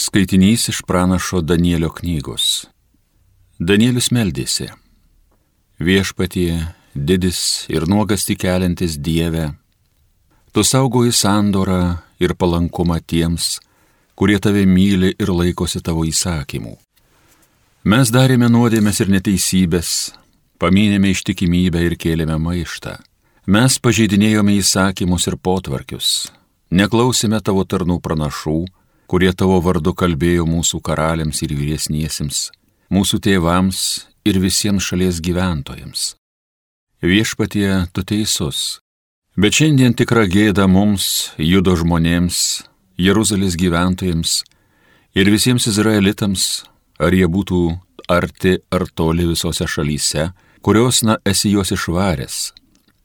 Skaitinys iš pranašo Danielio knygos. Danielius meldėsi. Viešpatie, didis ir nuogasti keliantis Dieve, tu saugoji sandorą ir palankumą tiems, kurie tave myli ir laikosi tavo įsakymų. Mes darėme nuodėmės ir neteisybės, paminėme ištikimybę ir kėlėme maištą. Mes pažeidinėjome įsakymus ir potvarkius, neklausėme tavo tarnų pranašų, kurie tavo vardu kalbėjo mūsų karaliams ir vyresniesiems, mūsų tėvams ir visiems šalies gyventojams. Viešpatie, tu teisus, bet šiandien tikra gėda mums, judo žmonėms, Jeruzalės gyventojams ir visiems izraelitams, ar jie būtų arti ar toli visose šalyse, kurios, na, esi juos išvaręs,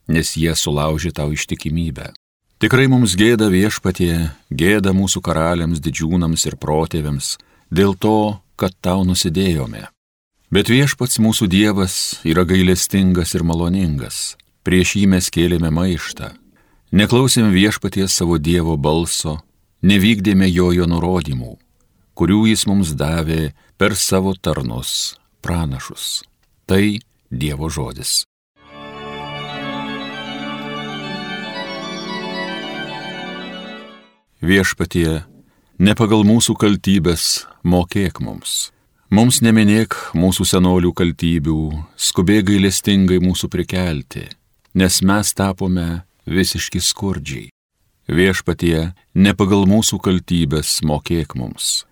nes jie sulaužė tau ištikimybę. Tikrai mums gėda viešpatie, gėda mūsų karaliams, didžiūnams ir protėviams, dėl to, kad tau nusidėjome. Bet viešpats mūsų Dievas yra gailestingas ir maloningas, prieš jį mes kėlėme maištą, neklausėm viešpaties savo Dievo balso, nevykdėme jojo nurodymų, kurių jis mums davė per savo tarnus, pranašus. Tai Dievo žodis. Viešpatie, ne pagal mūsų kaltybės mokėk mums. Mums neminėk mūsų senolių kaltybių, skubėk gailestingai mūsų prikelti, nes mes tapome visiški skurdžiai. Viešpatie, ne pagal mūsų kaltybės mokėk mums.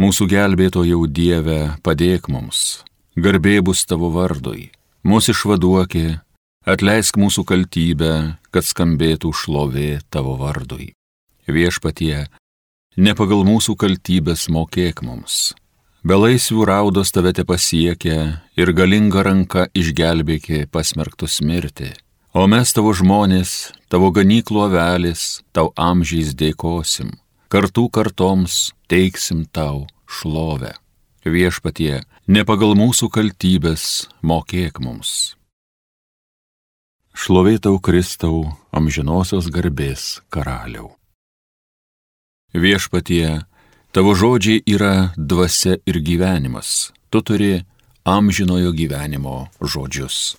Mūsų gelbėtojau Dieve, padėk mums, garbė bus tavo vardui, mūsų išvaduokė, atleisk mūsų kaltybę, kad skambėtų šlovė tavo vardui. Viešpatie, ne pagal mūsų kaltybės mokėk mums. Belaisvių raudos tave te pasiekia ir galinga ranka išgelbėkė pasmerktus mirti. O mes tavo žmonės, tavo ganyklo avelis, tau amžiais dėkosim, kartų kartoms teiksim tau šlovę. Viešpatie, ne pagal mūsų kaltybės mokėk mums. Šlovėtau Kristau, amžinosios garbės karaliau. Viešpatie, tavo žodžiai yra dvasia ir gyvenimas. Tu turi amžinojo gyvenimo žodžius.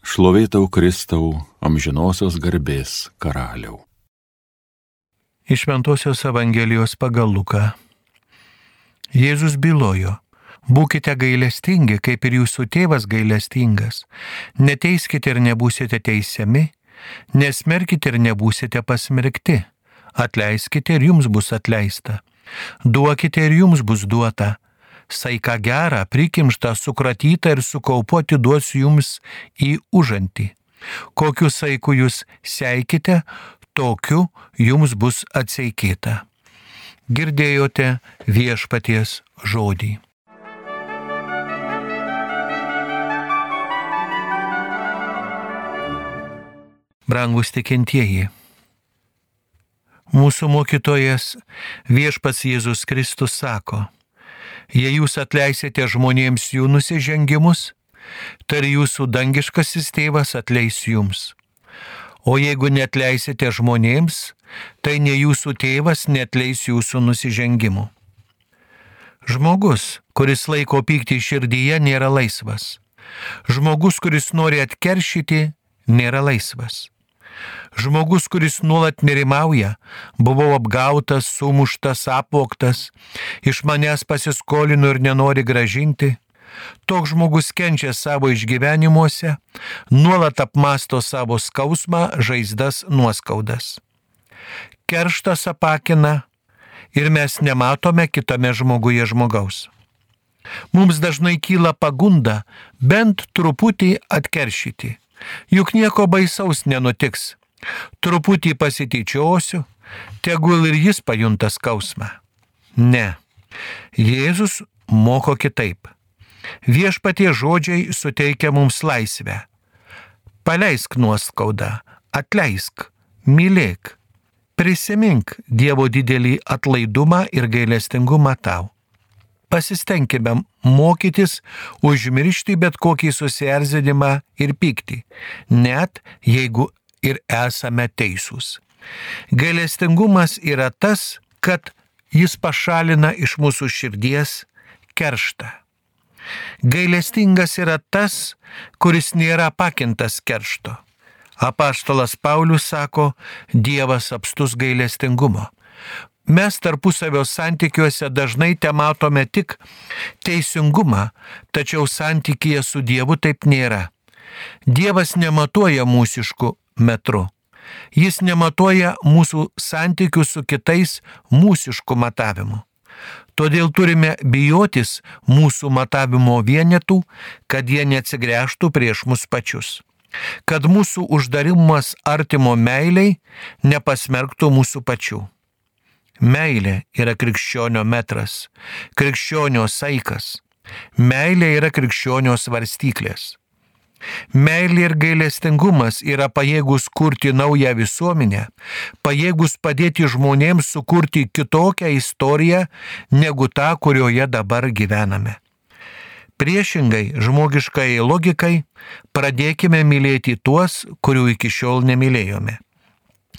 Šlovėtau Kristau, amžinosios garbės karaliau. Iš Ventosios Evangelijos pagal Luką. Jėzus bylojo, būkite gailestingi, kaip ir jūsų tėvas gailestingas. Neteiskite ir nebūsite teisiami, nesmerkite ir nebūsite pasmerkti atleiskite ir jums bus atleista. Duokite ir jums bus duota. Saika gerą, prikimštą, sukratytą ir sukaupoti duosiu jums į užantį. Kokiu saiku jūs seikite, tokiu jums bus atseikėta. Girdėjote viešpaties žodį. Brangus tikintieji. Mūsų mokytojas viešpats Jėzus Kristus sako, jei jūs atleisite žmonėms jų nusižengimus, tai jūsų dangiškasis tėvas atleis jums. O jeigu netleisite žmonėms, tai ne jūsų tėvas netleis jūsų nusižengimų. Žmogus, kuris laiko pyktį širdyje, nėra laisvas. Žmogus, kuris nori atkeršyti, nėra laisvas. Žmogus, kuris nuolat nerimauja, buvau apgautas, sumuštas, apvoktas, iš manęs pasiskolino ir nenori gražinti. Toks žmogus kenčia savo išgyvenimuose, nuolat apmasto savo skausmą, žaizdas, nuoskaudas. Kerštas apakina ir mes nematome kitame žmoguje žmogaus. Mums dažnai kyla pagunda bent truputį atkeršyti Juk nieko baisaus nenutiks. Truputį pasityčiosiu, tegul ir jis pajunta skausmą. Ne. Jėzus moko kitaip. Viešpatie žodžiai suteikia mums laisvę. Paleisk nuoskaudą, atleisk, mylėk. Prisimink Dievo didelį atlaidumą ir gailestingumą tau pasistengime mokytis užmiršti bet kokį susierzinimą ir pyktį, net jeigu ir esame teisūs. Gailestingumas yra tas, kad jis pašalina iš mūsų širdies kerštą. Gailestingas yra tas, kuris nėra pakintas keršto. Apaštalas Paulius sako, Dievas apstus gailestingumo. Mes tarpusavio santykiuose dažnai te matome tik teisingumą, tačiau santykėje su Dievu taip nėra. Dievas nematuoja mūsiškų metrų. Jis nematuoja mūsų santykių su kitais mūsiškų matavimų. Todėl turime bijotis mūsų matavimo vienetų, kad jie neatsigręžtų prieš mus pačius. Kad mūsų uždarimas artimo meiliai nepasmerktų mūsų pačių. Meilė yra krikščionio metras, krikščionio saikas. Meilė yra krikščionio svarstyklės. Meilė ir gailestingumas yra pajėgus kurti naują visuomenę, pajėgus padėti žmonėms sukurti kitokią istoriją negu tą, kurioje dabar gyvename. Priešingai žmogiškai logikai pradėkime mylėti tuos, kurių iki šiol nemylėjome.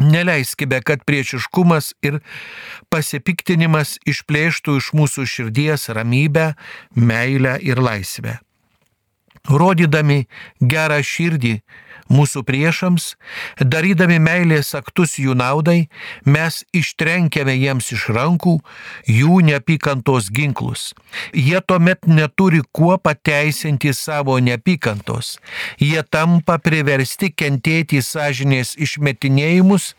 Neleiskime, kad priešiškumas ir pasipiktinimas išplėštų iš mūsų širdies ramybę, meilę ir laisvę rodydami gerą širdį mūsų priešams, darydami meilės aktus jų naudai, mes ištrenkėme jiems iš rankų jų neapykantos ginklus. Jie tuomet neturi kuo pateisinti savo neapykantos. Jie tampa priversti kentėti sąžinės išmetinėjimus,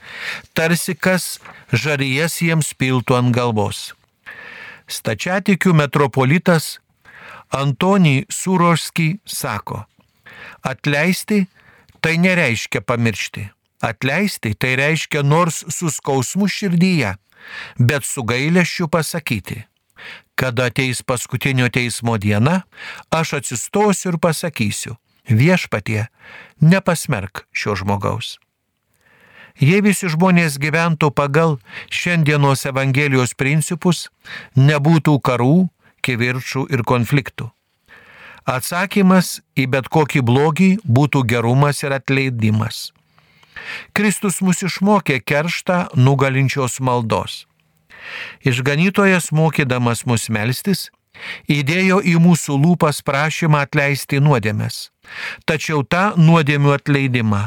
tarsi kas žarijas jiems piltų ant galvos. Stačiatikių metropolitas Antonijai Suroški sako, atleisti tai nereiškia pamiršti. Atleisti tai reiškia nors su skausmu širdyje, bet su gailėščiu pasakyti. Kada ateis paskutinio teismo diena, aš atsistosiu ir pasakysiu, viešpatie, nepasmerk šio žmogaus. Jei visi žmonės gyventų pagal šiandienos Evangelijos principus, nebūtų karų, kivirčų ir konfliktų. Atsakymas į bet kokį blogį būtų gerumas ir atleidimas. Kristus mus išmokė kerštą nugalinčios maldos. Išganytojas mokydamas mus melstis, įdėjo į mūsų lūpas prašymą atleisti nuodėmės, tačiau tą nuodėmių atleidimą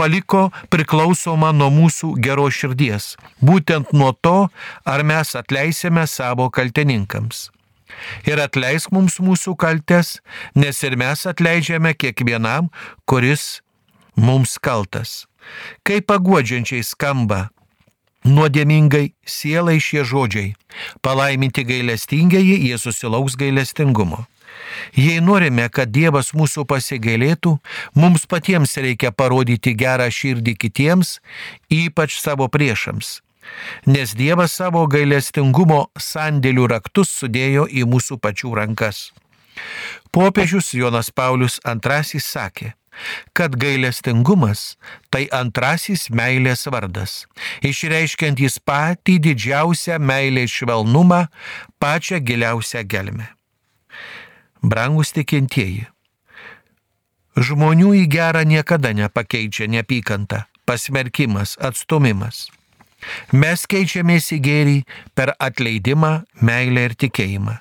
paliko priklausomą nuo mūsų gero širdies, būtent nuo to, ar mes atleisime savo kaltininkams ir atleisk mums mūsų kaltes, nes ir mes atleidžiame kiekvienam, kuris mums kaltas. Kaip paguodžiančiai skamba nuodėmingai sielai šie žodžiai. Palaiminti gailestingieji, jie susilauks gailestingumo. Jei norime, kad Dievas mūsų pasigailėtų, mums patiems reikia parodyti gerą širdį kitiems, ypač savo priešams nes Dievas savo gailestingumo sandėlių raktus sudėjo į mūsų pačių rankas. Popiežius Jonas Paulius II sakė, kad gailestingumas tai antrasis meilės vardas, išreiškiantis patį didžiausią meilės švelnumą, pačią giliausią gelmę. Brangus tikintieji, žmonių į gerą niekada nepakeičia neapykanta, pasmerkimas, atstumimas. Mes keičiamės į gėrį per atleidimą, meilę ir tikėjimą.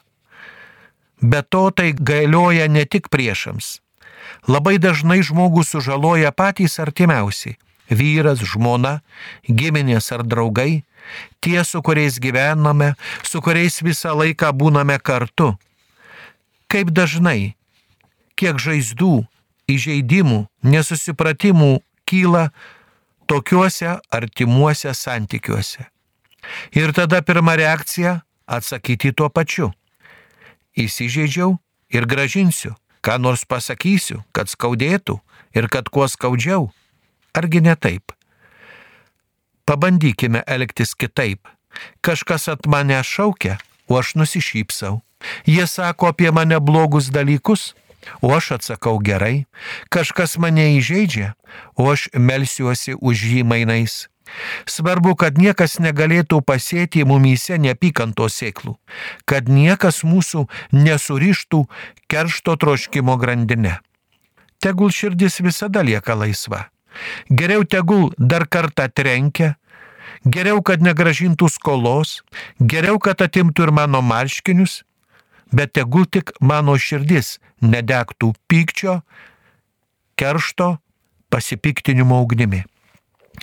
Be to tai galioja ne tik priešams. Labai dažnai žmogus sužaloja patys artimiausi - vyras, žmona, giminės ar draugai, tie, su kuriais gyvename, su kuriais visą laiką būname kartu. Kaip dažnai, kiek žaizdų, įžeidimų, nesusipratimų kyla tokiuose artimuose santykiuose. Ir tada pirma reakcija - atsakyti tuo pačiu. Įsižeidžiau ir gražinsiu, ką nors pasakysiu, kad skaudėtų ir kad kuo skaudžiau. Argi ne taip? Pabandykime elgtis kitaip. Kažkas at mane šaukia, o aš nusišypsau. Jie sako apie mane blogus dalykus, o aš atsakau gerai, kažkas mane įžeidžia, o aš melsiuosi už jį mainais. Svarbu, kad niekas negalėtų pasėti mumyse neapykantos sėklų, kad niekas mūsų nesurištų keršto troškimo grandinę. Tegul širdis visada lieka laisva. Geriau tegul dar kartą trenkia, Geriau, kad negražintų skolos, geriau, kad atimtų ir mano marškinius, bet tegul tik mano širdis nedegtų pykčio, keršto, pasipiktinimo ugnimi.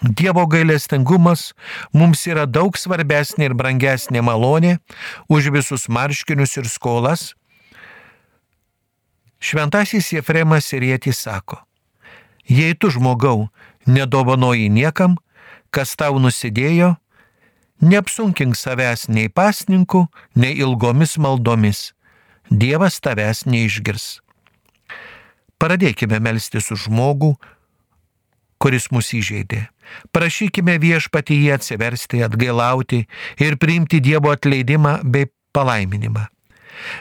Dievo gailestingumas mums yra daug svarbesnė ir brangesnė malonė už visus marškinius ir skolas. Šventasis Jefremas Sirietis sako, jei tu žmogau nedovanoji niekam, kas tau nusidėjo, neapsunkink savęs nei pasninku, nei ilgomis maldomis. Dievas tavęs neišgirs. Pradėkime melstis už žmogų, kuris mus įžeidė. Prašykime viešpatį jį atsiversti, atgailauti ir priimti Dievo atleidimą bei palaiminimą.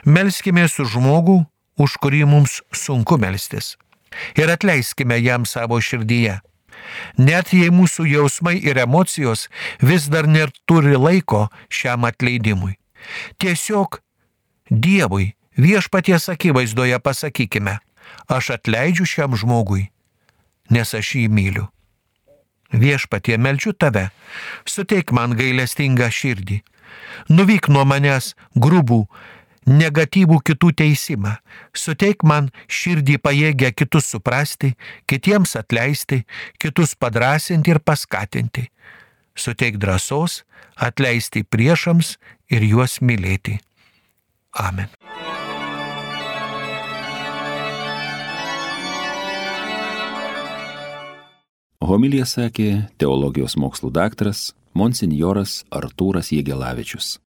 Melskime su žmogu, už kurį mums sunku melstis. Ir atleiskime jam savo širdyje. Net jei mūsų jausmai ir emocijos vis dar neturi laiko šiam atleidimui. Tiesiog Dievui viešpaties akivaizdoje pasakykime, aš atleidžiu šiam žmogui, nes aš jį myliu. Viešpatie melčiu tave, suteik man gailestingą širdį, nuvyk nuo manęs grubų, negatyvų kitų teisimą, suteik man širdį pajėgę kitus suprasti, kitiems atleisti, kitus padrasinti ir paskatinti. Suteik drąsos atleisti priešams ir juos mylėti. Amen. Homilija sakė teologijos mokslų daktaras monsinjoras Artūras Jėgelavičius.